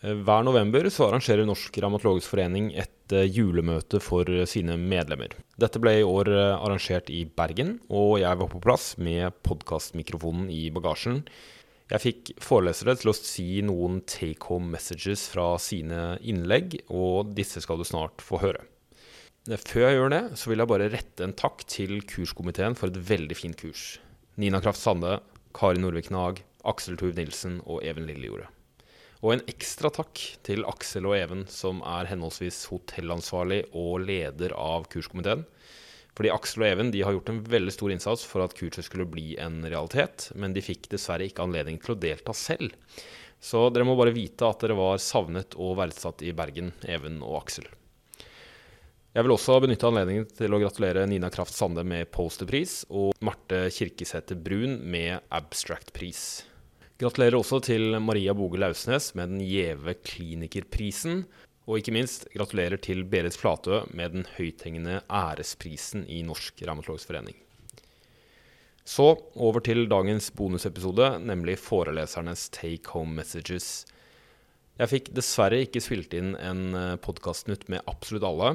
Eh, hver november så arrangerer Norsk revmatologisk forening et eh, julemøte for sine medlemmer. Dette ble i år eh, arrangert i Bergen, og jeg var på plass med podkastmikrofonen i bagasjen. Jeg fikk forelesere til å si noen take home messages fra sine innlegg, og disse skal du snart få høre. Før jeg gjør det, så vil jeg bare rette en takk til kurskomiteen for et veldig fint kurs. Nina Kraft Sande, Kari Norvik Nag, Aksel Tuv Nilsen og Even Lillejordet. Og en ekstra takk til Aksel og Even, som er henholdsvis hotellansvarlig og leder av kurskomiteen. Fordi Aksel og Even har gjort en veldig stor innsats for at kurset skulle bli en realitet, men de fikk dessverre ikke anledning til å delta selv. Så dere må bare vite at dere var savnet og verdsatt i Bergen, Even og Aksel. Jeg vil også benytte anledningen til å gratulere Nina Kraft Sande med posterpris og Marte Kirkesæter Brun med abstract-pris. Gratulerer også til Maria Boge Lausnes med den gjeve klinikerprisen. Og ikke minst gratulerer til Berit Flatø med den høythengende æresprisen i Norsk Revmatologisk. Så over til dagens bonusepisode, nemlig forelesernes take home messages. Jeg fikk dessverre ikke spilt inn en eh, podkastnytt med absolutt alle.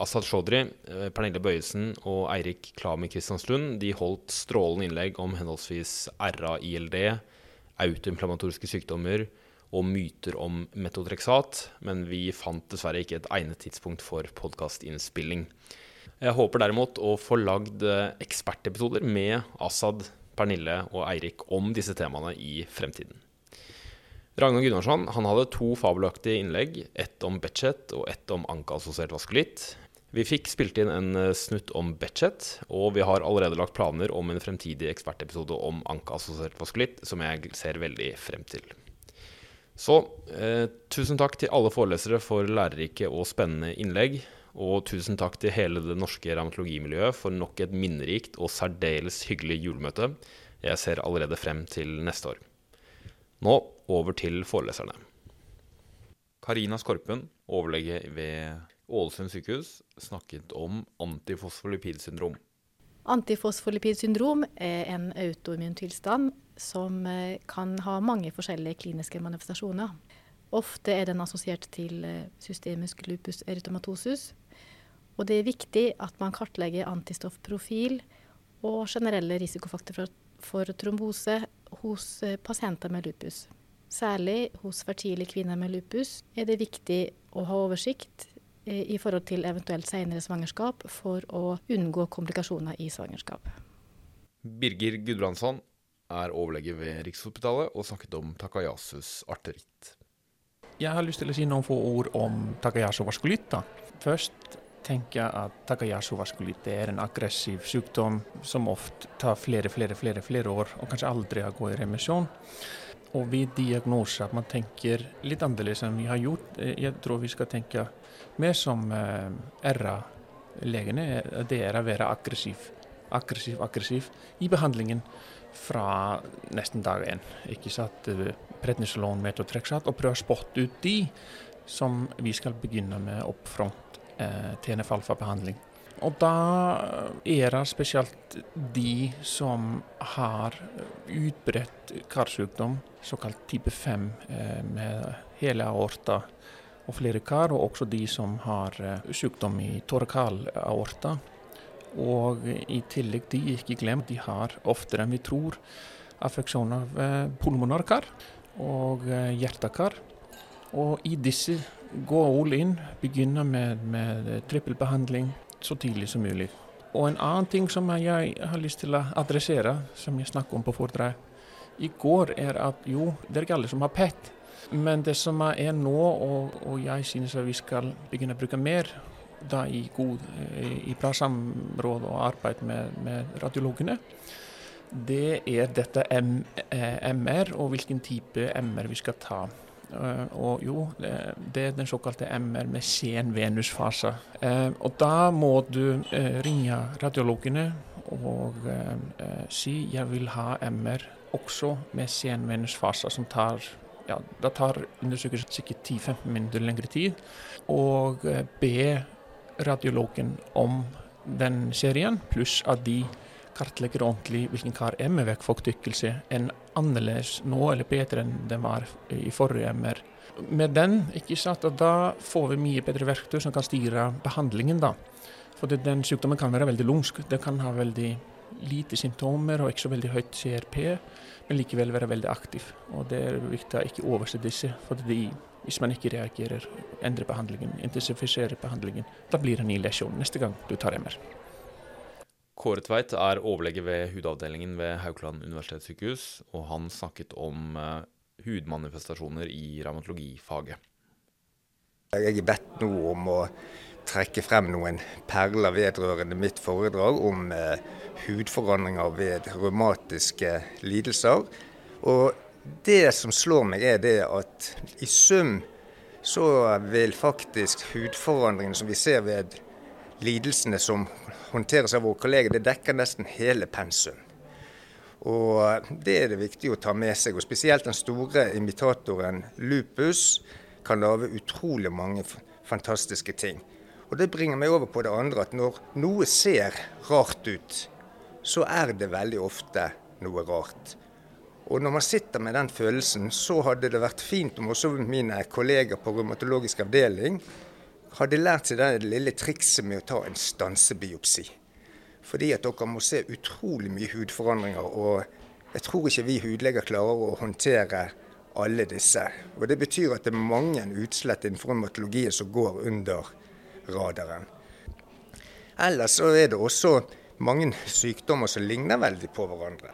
Asad Shodri, eh, Pernille Bøyesen og Eirik Klami Kristianslund holdt strålende innlegg om henholdsvis RA-ILD, autoinflammatoriske sykdommer og myter om metotreksat, men vi fant dessverre ikke et egnet tidspunkt for podkastinnspilling. Jeg håper derimot å få lagd eh, ekspertepisoder med Assad, Pernille og Eirik om disse temaene i fremtiden. Ragnar Gunnarsson han hadde to fabelaktige innlegg, ett om Betchet og ett om ankeassosiert vaskulitt. Vi fikk spilt inn en eh, snutt om Betchet, og vi har allerede lagt planer om en fremtidig ekspertepisode om ankeassosiert vaskulitt, som jeg ser veldig frem til. Så eh, tusen takk til alle forelesere for lærerike og spennende innlegg. Og tusen takk til hele det norske revmatologimiljøet for nok et minnerikt og særdeles hyggelig julemøte. Jeg ser allerede frem til neste år. Nå over til foreleserne. Karina Skorpen, overlege ved Ålesund sykehus snakket om antifosfolipidsyndrom. Antifosfolipidsyndrom er en autoimmun tilstand som eh, kan ha mange forskjellige kliniske manifestasjoner. Ofte er den assosiert til eh, systemisk lupus erytomatosus. Og det er viktig at man kartlegger antistoffprofil og generelle risikofaktorer for trombose hos eh, pasienter med lupus. Særlig hos fertile kvinner med lupus er det viktig å ha oversikt i forhold til eventuelt senere svangerskap, for å unngå komplikasjoner i svangerskap. Birger Gudbrandsson er overlege ved Rikshospitalet og snakket om Takayasus arteritt. Jeg har lyst til å si noen få ord om Takayasu vaskulitt. Først tenker jeg at Takayasu vaskulitt er en aggressiv sykdom som ofte tar flere, flere, flere, flere år og kanskje aldri har gått i remisjon. Og ved diagnose at man tenker litt annerledes enn vi har gjort. Eh, jeg tror vi skal tenke mer som eh, RA-legene, det er å være aggressiv, aggressiv, aggressiv i behandlingen fra nesten dag én. Ikke sant? Prednisolon, metotrexat, og prøve å spotte ut de som vi skal begynne med opp front eh, TNF-alfa-behandling. Og da er det spesielt de som har utbredt karsykdom, såkalt type 5 eh, med hele aorta og flere kar, og også de som har uh, sykdom i torakalaorta. Og i tillegg, de ikke glem, de har oftere enn vi tror affeksjon av uh, pulmonarkar og hjertekar. Og i disse gå all in, begynne med, med trippelbehandling så tidlig som mulig. Og en annen ting som jeg har lyst til å adressere, som jeg snakket om på foredrag i går, er at jo, det er ikke alle som har PET. Men det som er nå, og, og jeg synes vi skal begynne å bruke mer da i, god, i bra samråd og arbeid med, med radiologene, det er dette M, MR og hvilken type MR vi skal ta. Uh, og jo, det er den såkalte MR med sen venusfase. Uh, og da må du uh, ringe radiologene og si jeg vil ha MR også med sen venusfase, som tar ja, det tar undersøkelsen sikkert 10-15 minutter lengre tid. Og eh, be radiologen om den serien, pluss at de kartlegger ordentlig hvilken kar er med vekkfolkdykkelse, enn annerledes nå, eller bedre enn den var i forrige MR. Med den, ikke sant, og da får vi mye bedre verktøy som kan styre behandlingen. da. For den sykdommen kan være veldig lumsk. Den kan ha veldig lite symptomer og ikke så veldig høyt CRP, men likevel være veldig aktiv. Og Det er viktig å ikke overse disse. for de, Hvis man ikke reagerer, endrer behandlingen, intensifiserer behandlingen, da blir det en ny lesjon neste gang du tar MR. Kåre Tveit er overlege ved hudavdelingen ved Haukeland universitetssykehus, og han snakket om uh, hudmanifestasjoner i revmatologifaget. Jeg er bedt nå om å trekke frem noen perler vedrørende mitt foredrag om eh, hudforandringer ved revmatiske lidelser. Og det som slår meg, er det at i sum så vil faktisk hudforandringene som vi ser ved lidelsene som håndteres av våre kolleger, det dekker nesten hele pensum. Og Det er det viktig å ta med seg. og Spesielt den store imitatoren lupus kan lage utrolig mange fantastiske ting. Og Det bringer meg over på det andre, at når noe ser rart ut, så er det veldig ofte noe rart. Og når man sitter med den følelsen, så hadde det vært fint om også mine kolleger på revmatologisk avdeling hadde lært seg det lille trikset med å ta en stansebiopsi. Fordi at dere må se utrolig mye hudforandringer, og jeg tror ikke vi hudleger klarer å håndtere alle disse. Og Det betyr at det er mange utslett innenfor hematologien som går under radaren. Ellers så er det også mange sykdommer som ligner veldig på hverandre.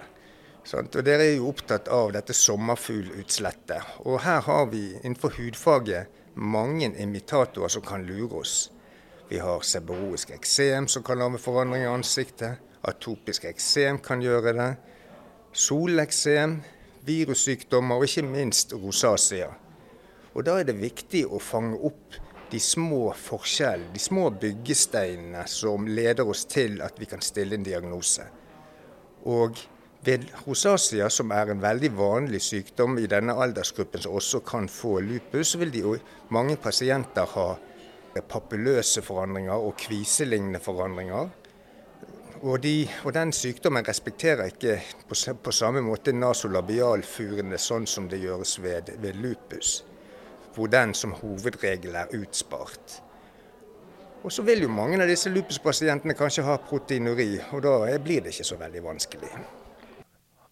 Og Dere er jo opptatt av dette sommerfuglutslettet. Og her har vi innenfor hudfaget mange imitatorer som kan lure oss. Vi har seborroisk eksem som kan lage forandring i ansiktet. Atopisk eksem kan gjøre det. Soleksem, virussykdommer og ikke minst rosacea. Og Da er det viktig å fange opp de små forskjellene, de små byggesteinene som leder oss til at vi kan stille en diagnose. Og ved rosacea, som er en veldig vanlig sykdom i denne aldersgruppen som også kan få lupus, vil de, mange pasienter ha papilløse forandringer og kviselignende forandringer. Og, de, og, den sykdommen respekterer ikke på, på samme måte nasolabialfurene sånn som det gjøres ved, ved lupus hvor den som hovedregel er utspart. Og så vil jo mange av disse lupuspasientene kanskje ha proteinuri, og da blir det ikke så veldig vanskelig.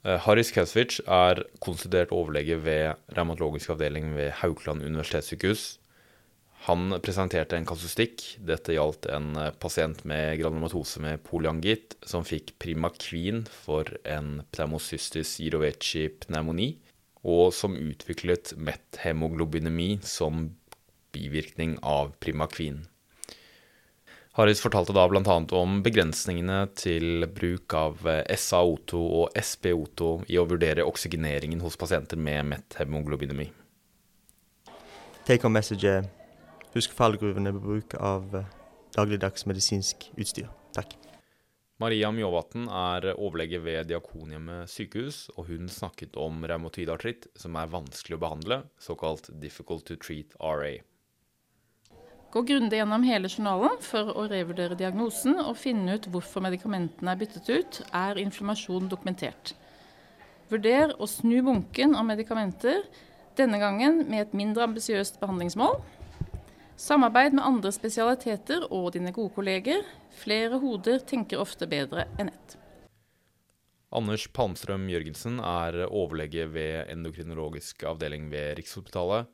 Eh, Haris Kesvic er konstituert overlege ved revmatologisk avdeling ved Haukeland universitetssykehus. Han presenterte en kasustikk. Dette gjaldt en eh, pasient med granulomatose med polyangitt som fikk primakvin for en pneumocystis giroveci pneumoni og som utviklet methemoglobinemi som bivirkning av Primaquin. Harris fortalte da bl.a. om begrensningene til bruk av SaO2 og SpO2 i å vurdere oksygeneringen hos pasienter med methemoglobinemi. Take home message er husk fallgruvene ved bruk av eh, dagligdags medisinsk utstyr. Takk. Maria Mjåvatn er overlege ved Diakonhjemmet sykehus, og hun snakket om revmatoid som er vanskelig å behandle, såkalt difficult to treat RA. Gå grundig gjennom hele journalen for å revurdere diagnosen og finne ut hvorfor medikamentene er byttet ut. Er inflammasjon dokumentert? Vurder å snu bunken av medikamenter, denne gangen med et mindre ambisiøst behandlingsmål. Samarbeid med andre spesialiteter og dine gode kolleger. Flere hoder tenker ofte bedre enn ett. Anders Palmstrøm Jørgensen er overlege ved endokrinologisk avdeling ved Rikshospitalet.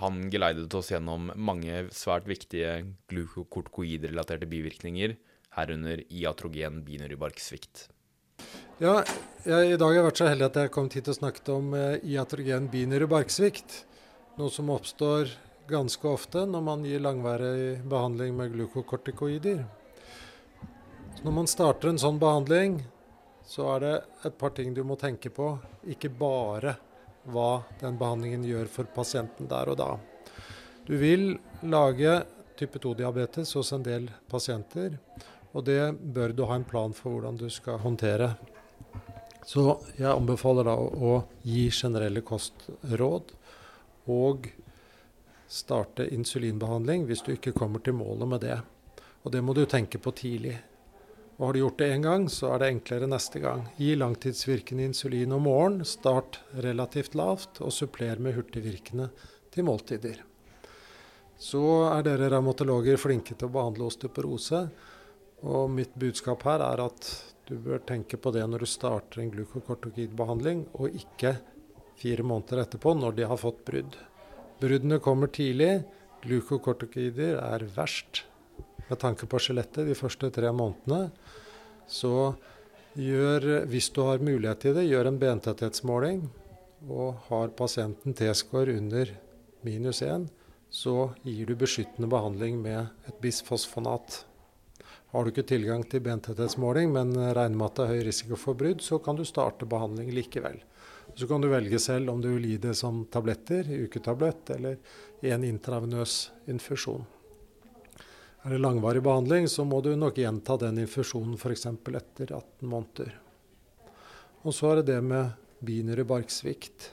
Han geleidet oss gjennom mange svært viktige glukokortikoidrelaterte bivirkninger, herunder iatrogen binyrebarksvikt. Ja, jeg, I dag har jeg vært så heldig at jeg kom hit og snakket om eh, iatrogen binyrebarksvikt. Noe som oppstår ganske ofte når man gir langvarig behandling med glukokortikoider. Så når man starter en sånn behandling, så er det et par ting du må tenke på. Ikke bare hva den behandlingen gjør for pasienten der og da. Du vil lage type 2-diabetes hos en del pasienter, og det bør du ha en plan for hvordan du skal håndtere. Så jeg anbefaler da å gi generelle kostråd og starte insulinbehandling hvis du ikke kommer til målet med det. Og det må du tenke på tidlig. Og har du gjort det én gang, så er det enklere neste gang. Gi langtidsvirkende insulin om morgenen, start relativt lavt, og suppler med hurtigvirkende til måltider. Så er dere revmatologer flinke til å behandle osteoporose. Og mitt budskap her er at du bør tenke på det når du starter en glukokortokidbehandling, og ikke fire måneder etterpå når de har fått brudd. Bruddene kommer tidlig. Glukokortokider er verst med tanke på skjelettet de første tre månedene. Så gjør, hvis du har mulighet til det, gjør en bentetthetsmåling. Og har pasienten T-score under minus 1, så gir du beskyttende behandling med et bisfosfonat. Har du ikke tilgang til bentetthetsmåling, men regner med at det er høy risiko for brudd, så kan du starte behandling likevel. Så kan du velge selv om du vil gi det som tabletter, uketablett, eller en intravenøs infusjon. Er det langvarig behandling, så må du nok gjenta den infusjonen f.eks. etter 18 måneder. Og så er det det med binære barksvikt.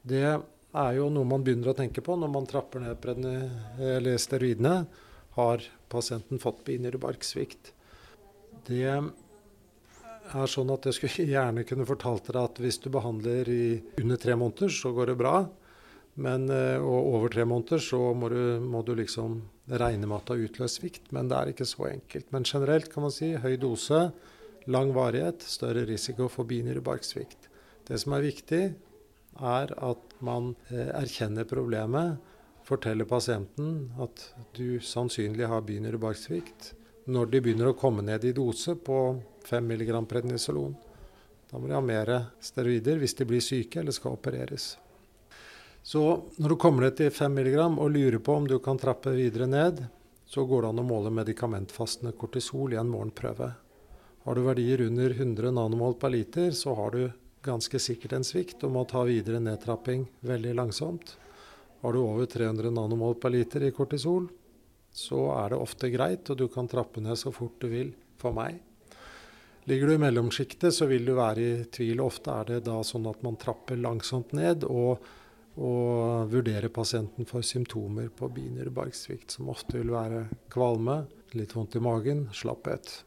Det er jo noe man begynner å tenke på når man trapper ned steroidene har pasienten fått binyrbarksvikt. Det er sånn at jeg skulle gjerne kunne fortalt dere at hvis du behandler i under tre måneder, så går det bra. Men, eh, og over tre måneder så må du, må du liksom regne med at det har utløst svikt. Men det er ikke så enkelt. Men generelt kan man si høy dose, lang varighet, større risiko for binyrebarksvikt. Det som er viktig, er at man eh, erkjenner problemet forteller pasienten at du sannsynlig har binyrebarksvikt når de begynner å komme ned i dose på 5 mg prednisolon. Da må de ha mer steroider hvis de blir syke eller skal opereres. Så når du kommer ned til 5 mg og lurer på om du kan trappe videre ned, så går det an å måle medikamentfastende kortisol i en morgenprøve. Har du verdier under 100 nanomol per liter, så har du ganske sikkert en svikt og må ta videre nedtrapping veldig langsomt. Har du over 300 nanomol per liter i kortisol, så er det ofte greit, og du kan trappe ned så fort du vil for meg. Ligger du i mellomsjiktet, så vil du være i tvil. Ofte er det da sånn at man trapper langsomt ned og, og vurdere pasienten for symptomer på binyrebarksvikt, som ofte vil være kvalme, litt vondt i magen, slapphet.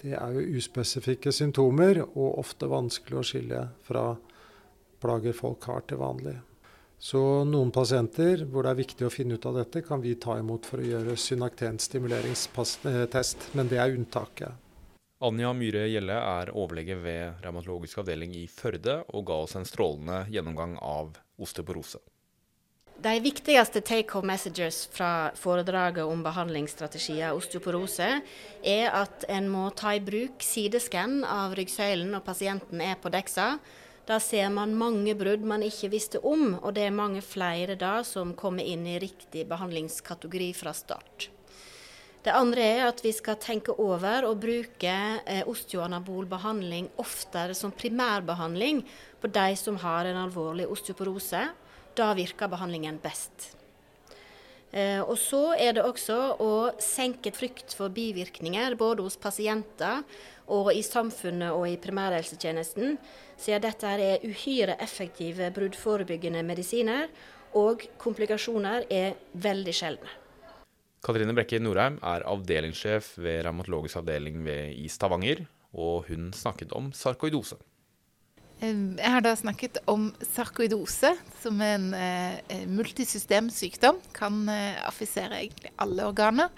Det er jo uspesifikke symptomer, og ofte vanskelig å skille fra plager folk har til vanlig. Så noen pasienter hvor det er viktig å finne ut av dette, kan vi ta imot for å gjøre synaktenstimuleringstest, men det er unntaket. Anja Myhre Gjelle er overlege ved revmatologisk avdeling i Førde, og ga oss en strålende gjennomgang av osteoporose. De viktigste take home messages fra foredraget om behandlingsstrategier osteoporose er at en må ta i bruk sideskann av ryggsøylen når pasienten er på deksa. da ser man mange brudd man ikke visste om, og det er mange flere da som kommer inn i riktig behandlingskategori fra start. Det andre er at vi skal tenke over å bruke eh, osteoanabol behandling oftere som primærbehandling på de som har en alvorlig osteoporose. Da virker behandlingen best. Eh, og så er det også å senke frykt for bivirkninger, både hos pasienter og i samfunnet og i primærhelsetjenesten, siden dette er uhyre effektive bruddforebyggende medisiner, og komplikasjoner er veldig sjeldne. Katrine Brekke Norheim er avdelingssjef ved revmatologisk avdeling ved, i Stavanger, og hun snakket om sarkoidose. Jeg har da snakket om sarkoidose, som en eh, multisystemsykdom. Kan eh, affisere egentlig alle organer.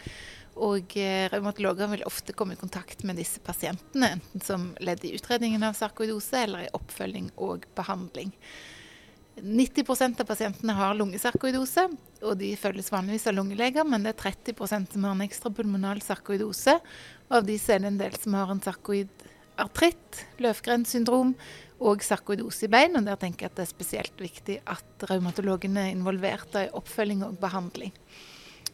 Og eh, revmatologer vil ofte komme i kontakt med disse pasientene, enten som ledd i utredningen av sarkoidose eller i oppfølging og behandling. 90% av pasientene har lungesarkoidose, og de følges vanligvis av lungeleger, men det er 30 som har en ekstrapulmonal sarkoidose. Og av disse er det en del som har en sarkoidartritt, løvgrenssyndrom og sarkoidose i bein. Og der tenker jeg at det er spesielt viktig at revmatologene er involvert i oppfølging og behandling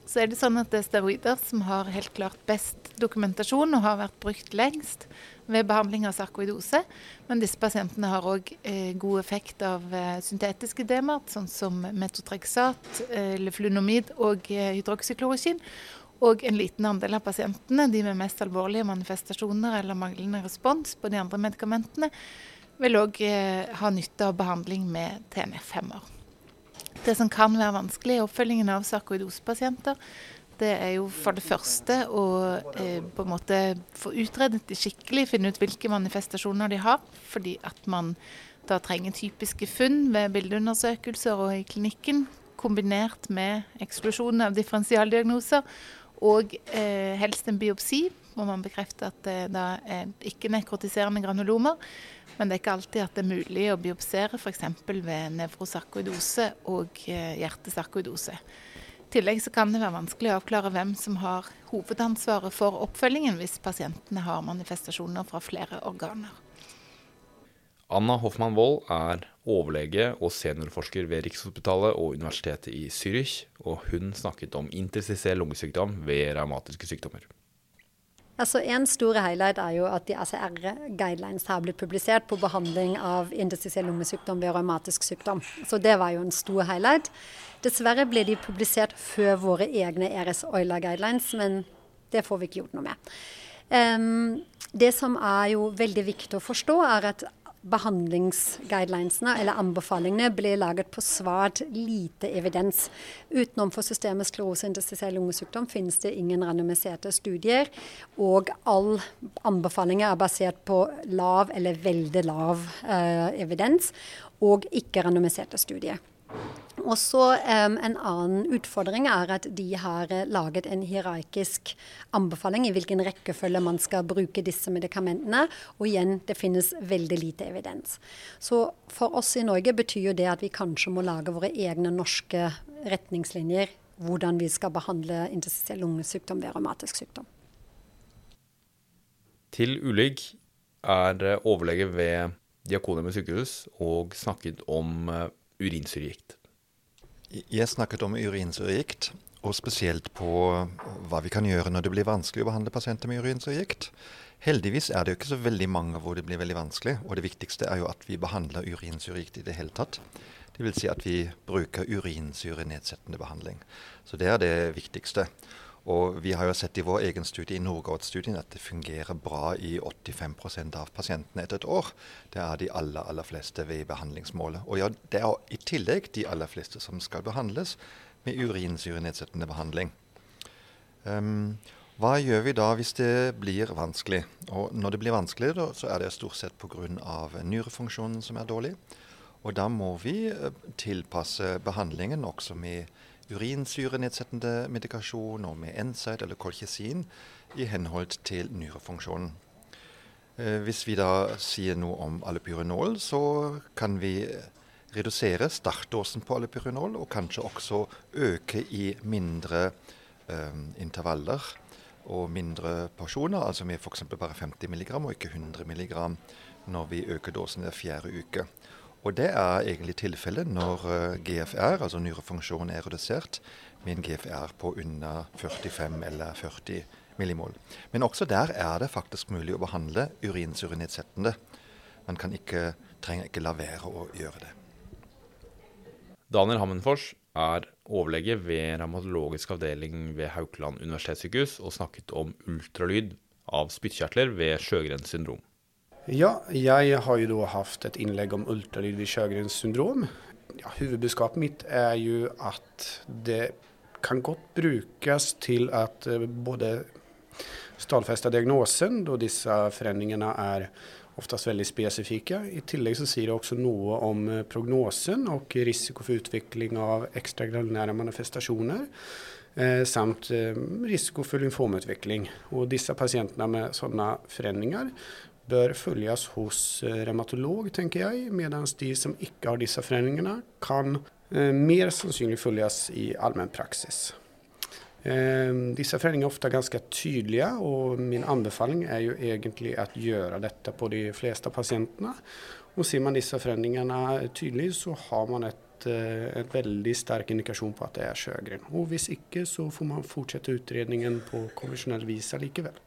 så er det sånn at det er steroider som har helt klart best dokumentasjon og har vært brukt lengst ved behandling av sarkoidose. Men disse pasientene har òg eh, god effekt av eh, syntetiske demart, sånn som metotrexat, eh, leflunomid og eh, hydroksyklorokin. Og en liten andel av pasientene, de med mest alvorlige manifestasjoner eller manglende respons på de andre medikamentene, vil òg eh, ha nytte av behandling med TNF-hemmer. Det som kan være vanskelig i oppfølgingen av sarkoidosepasienter, det er jo for det første å eh, på en måte få utredet de skikkelig, finne ut hvilke manifestasjoner de har. Fordi at man da trenger typiske funn ved bildeundersøkelser og i klinikken. kombinert med eksklusjon av differensialdiagnoser og eh, helst en biopsi, hvor man bekrefter at det da er ikke nekrotiserende granulomer. Men det er ikke alltid at det er mulig å biopsere f.eks. ved nevrosarkoidose og eh, hjertesarkoidose. I tillegg så kan det være vanskelig å avklare hvem som har hovedansvaret for oppfølgingen hvis pasientene har manifestasjoner fra flere organer. Anna Hoffmann Wold er overlege og seniorforsker ved Rikshospitalet og Universitetet i Zürich, og hun snakket om interstitiell lungesykdom ved revmatiske sykdommer. Altså En stor highlight er jo at de ACR-guidelines har blitt publisert på behandling av interstitiell lungesykdom ved revmatisk sykdom. Så det var jo en stor highlight. Dessverre ble de publisert før våre egne RS-Oila-guidelines, men det får vi ikke gjort noe med. Um, det som er jo veldig viktig å forstå, er at behandlingsguidelinesene eller anbefalingene blir laget på svært lite evidens. Utenom for systemet sklerose interstisiell lungesykdom finnes det ingen randomiserte studier. Og all anbefalinger er basert på lav eller veldig lav uh, evidens og ikke randomiserte studier. Og så um, En annen utfordring er at de har uh, laget en hierarkisk anbefaling i hvilken rekkefølge man skal bruke disse medikamentene. Og igjen, det finnes veldig lite evidens. Så for oss i Norge betyr jo det at vi kanskje må lage våre egne norske retningslinjer hvordan vi skal behandle interstitiell lungesykdom ved revmatisk sykdom. Til Ulig er eh, overlege ved Diakonhjemmet sykehus og snakket om uh, urinsyregikt. Jeg snakket om urinsyregikt, og spesielt på hva vi kan gjøre når det blir vanskelig å behandle pasienter med urinsyregikt. Heldigvis er det jo ikke så veldig mange hvor det blir veldig vanskelig. Og det viktigste er jo at vi behandler urinsyregikt i det hele tatt. Dvs. Si at vi bruker urinsyrenedsettende behandling. Så det er det viktigste. Og vi har jo sett i vår egen studie, i Norgård-studien, at det fungerer bra i 85 av pasientene etter et år. Det er de aller, aller fleste ved behandlingsmålet. Og ja, det er i tillegg de aller fleste som skal behandles med urinsyrenedsettende behandling. Um, hva gjør vi da hvis det blir vanskelig? Og når det blir vanskelig, da, så er det stort sett pga. nyrefunksjonen som er dårlig. Og da må vi eh, tilpasse behandlingen også med urinsyrenedsettende medikasjon og med NSAID eller kolkjesin i henhold til nyrefunksjonen. Eh, hvis vi da sier noe om allopurinol, så kan vi redusere startdåsen på allopurinol, og kanskje også øke i mindre eh, intervaller og mindre porsjoner, altså med f.eks. bare 50 mg og ikke 100 mg når vi øker dåsen hver fjerde uke. Og det er egentlig tilfellet når eh, GFR, altså nyrefunksjonen, er redusert med en GFR på under 45 eller 40 millimol. Men også der er det faktisk mulig å behandle urinsurinedsettende. Man kan ikke, trenger ikke la være å gjøre det. Daniel Hammenfors er overlege ved revmatologisk avdeling ved Haukeland universitetssykehus og snakket om ultralyd av spyttkjertler ved Sjøgrens syndrom. Ja, jeg har jo da hatt et innlegg om ultralyd ved Sjøgrens syndrom. Ja, Hovedbudskapet mitt er jo at det kan godt brukes til at eh, både stadfeste diagnosen, da disse forandringene er oftest veldig spesifikke. I tillegg så sier det også noe om eh, prognosen og risiko for utvikling av ekstragranulære manifestasjoner. Eh, samt eh, risiko for lymfomutvikling. Og disse pasientene med sånne forandringer bør følges hos eh, revmatolog, tenker jeg, mens de som ikke har disse forandringene, kan eh, mer sannsynlig følges i allmennpraksis. Eh, disse foreningene er ofte ganske tydelige, og min anbefaling er jo egentlig å gjøre dette på de fleste pasientene. Og Ser man disse forandringene tydelig, så har man et, et veldig sterk indikasjon på at det er Sjøgren. Og Hvis ikke, så får man fortsette utredningen på konvensjonell vis likevel.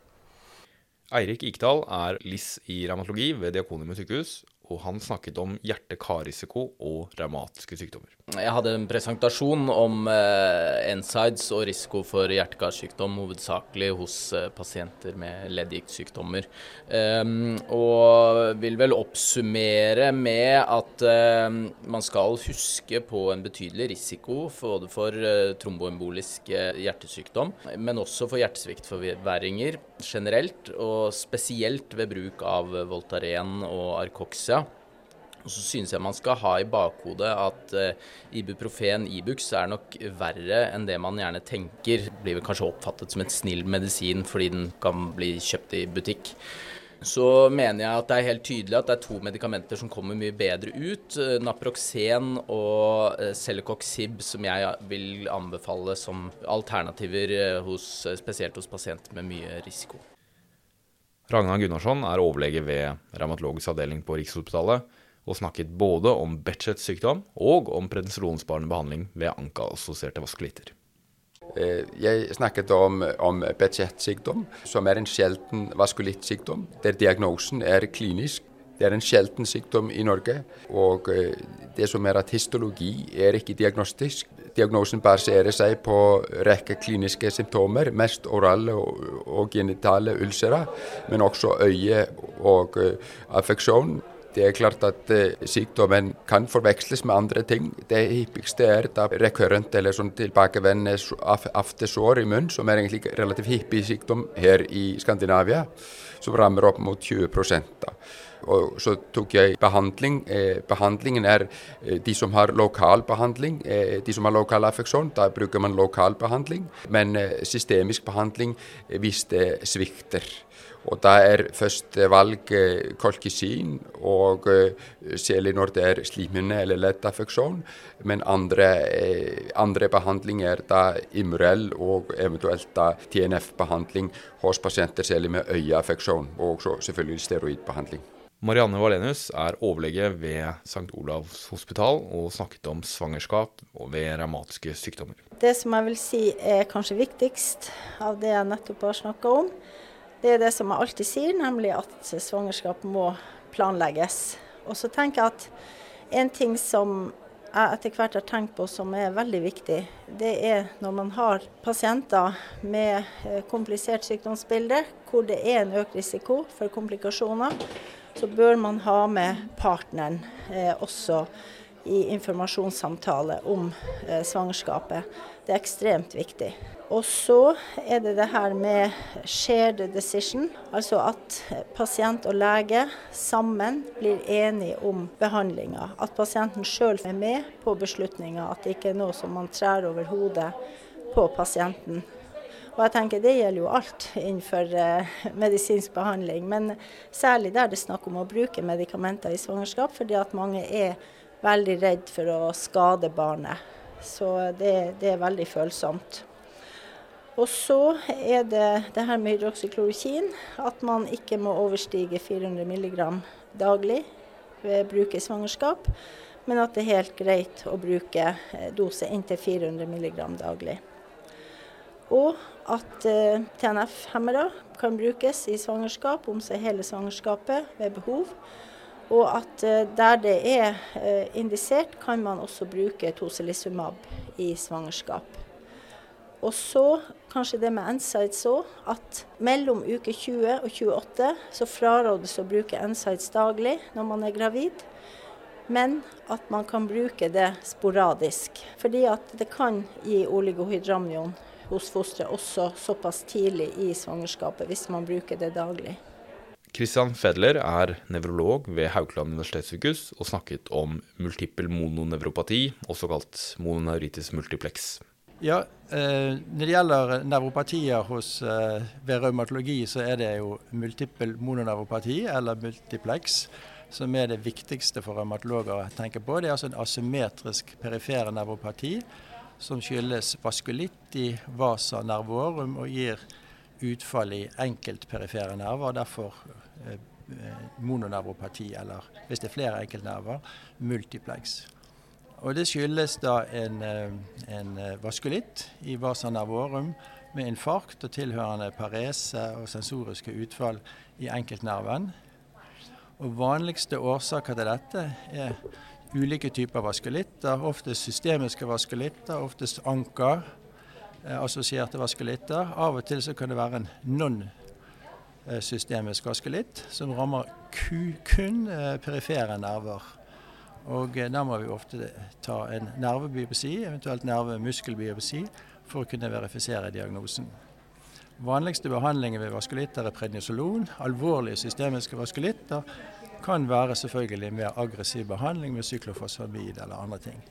Eirik Ikdal er LIS i revmatologi ved Diakonhjemmet sykehus, og han snakket om hjerte-karrisiko og revmatiske sykdommer. Jeg hadde en presentasjon om eh, NSIDES og risiko for hjerte-karsykdom, hovedsakelig hos eh, pasienter med leddgiktsykdommer. Um, og vil vel oppsummere med at eh, man skal huske på en betydelig risiko både for eh, tromboembolisk eh, hjertesykdom, men også for hjertesviktforverringer generelt, og spesielt ved bruk av Voltaren og Arcoxia. Og så synes jeg man skal ha i bakhodet at uh, ibuprofen, Ibux, er nok verre enn det man gjerne tenker. Blir vel kanskje oppfattet som et snill medisin fordi den kan bli kjøpt i butikk. Så mener jeg at det er helt tydelig at det er to medikamenter som kommer mye bedre ut. Eh, Naproxen og uh, Celecoxib, som jeg vil anbefale som alternativer hos, spesielt hos pasienter med mye risiko. Ragnar Gunnarsson er overlege ved revmatologisk avdeling på Rikshospitalet og snakket både om Betchets sykdom og om prednisolonsparende behandling ved anka-assosierte vaskulitter. Eh, jeg snakket om, om Betchet-sykdom, som er en sjelden vaskulittsykdom, der diagnosen er klinisk. Det er en sjelden sykdom i Norge, og eh, det som er at histologi er ikke diagnostisk. Diagnosen baserer seg på rekke kliniske symptomer, mest orale og genitale ulcerer, men også øye og uh, affeksjon. Det er klart at eh, sykdommen kan forveksles med andre ting. Det hyppigste er da rekurrent eller sånn tilbakevendende aftesår i munnen, som er egentlig relativt hyppig sykdom her i Skandinavia, som rammer opp mot 20 da. Og så tok jeg behandling. Eh, behandlingen er eh, de som har lokal behandling. Eh, de som har lokal affeksjon, da bruker man lokal behandling. Men systemisk behandling eh, hvis det svikter. Og det er første valg eh, kolkisin, og eh, særlig når det er slimhinne- eller lettaffeksjon. Men andre, eh, andre behandling er da Imrel og eventuelt da TNF-behandling hos pasienter særlig med øyeaffeksjon, og så selvfølgelig steroidbehandling. Marianne Valenius er overlege ved St. Olavs hospital og snakket om svangerskap ved revmatiske sykdommer. Det som jeg vil si er kanskje viktigst av det jeg nettopp har snakka om, det er det som jeg alltid sier, nemlig at svangerskap må planlegges. Og så tenker jeg at en ting som jeg etter hvert har tenkt på som er veldig viktig, det er når man har pasienter med eh, komplisert sykdomsbilde, hvor det er en økt risiko for komplikasjoner, så bør man ha med partneren eh, også i informasjonssamtale om eh, svangerskapet. Det er ekstremt viktig. Og så er det det her med shared decision, altså at pasient og lege sammen blir enige om behandlinga. At pasienten sjøl er med på beslutninga, at det ikke er noe som man trær over hodet på pasienten. Og jeg tenker Det gjelder jo alt innenfor eh, medisinsk behandling, men særlig der det er snakk om å bruke medikamenter i svangerskap, fordi at mange er veldig redd for å skade barnet. Så det, det er veldig følsomt. Og så er det det her med hydroksyklorokin, at man ikke må overstige 400 mg daglig ved bruk i svangerskap, men at det er helt greit å bruke eh, dose inntil 400 mg daglig. Og at eh, TNF-hemmere kan brukes i svangerskap om seg hele svangerskapet ved behov. Og at eh, der det er eh, indisert, kan man også bruke tocilizumab i svangerskap. Og så kanskje det med NSIDES òg, at mellom uke 20 og 28 så frarådes å bruke NSIDES daglig når man er gravid. Men at man kan bruke det sporadisk. Fordi at det kan gi oligohydramnion hos fosteret også såpass tidlig i svangerskapet hvis man bruker det daglig. Christian Fedler er nevrolog ved Haukeland universitetssykehus og snakket om multippel mononevropati, også kalt mononeuritis multiplex. Ja, eh, Når det gjelder nevropatier hos, eh, ved revmatologi, så er det jo multippel mononevropati, eller multiplex, som er det viktigste for revmatologer å tenke på. Det er altså en asymmetrisk perifer nevropati som skyldes vaskulitt i vasa nervorum og gir utfall i enkeltperifere nerver. Derfor Eh, mononevropati, eller hvis det er flere enkeltnerver, multiplex. Og Det skyldes da en, eh, en eh, vaskulitt i vasa nervorum med infarkt og tilhørende parese og sensoriske utfall i enkeltnerven. Og Vanligste årsaker til dette er ulike typer vaskulitter, oftest systemiske vaskulitter, oftest anker, assosierte vaskulitter. Av og til så kan det være en non Eh, systemisk vaskulitt, som rammer kun eh, perifere nerver. Og eh, Da må vi ofte ta en nervebiopsi, eventuelt nervemuskelbiopsi, for å kunne verifisere diagnosen. Vanligste behandlingen ved vaskulitter er prednisolon. Alvorlige systemiske vaskulitter kan være selvfølgelig mer aggressiv behandling med syklofosfamid eller andre ting.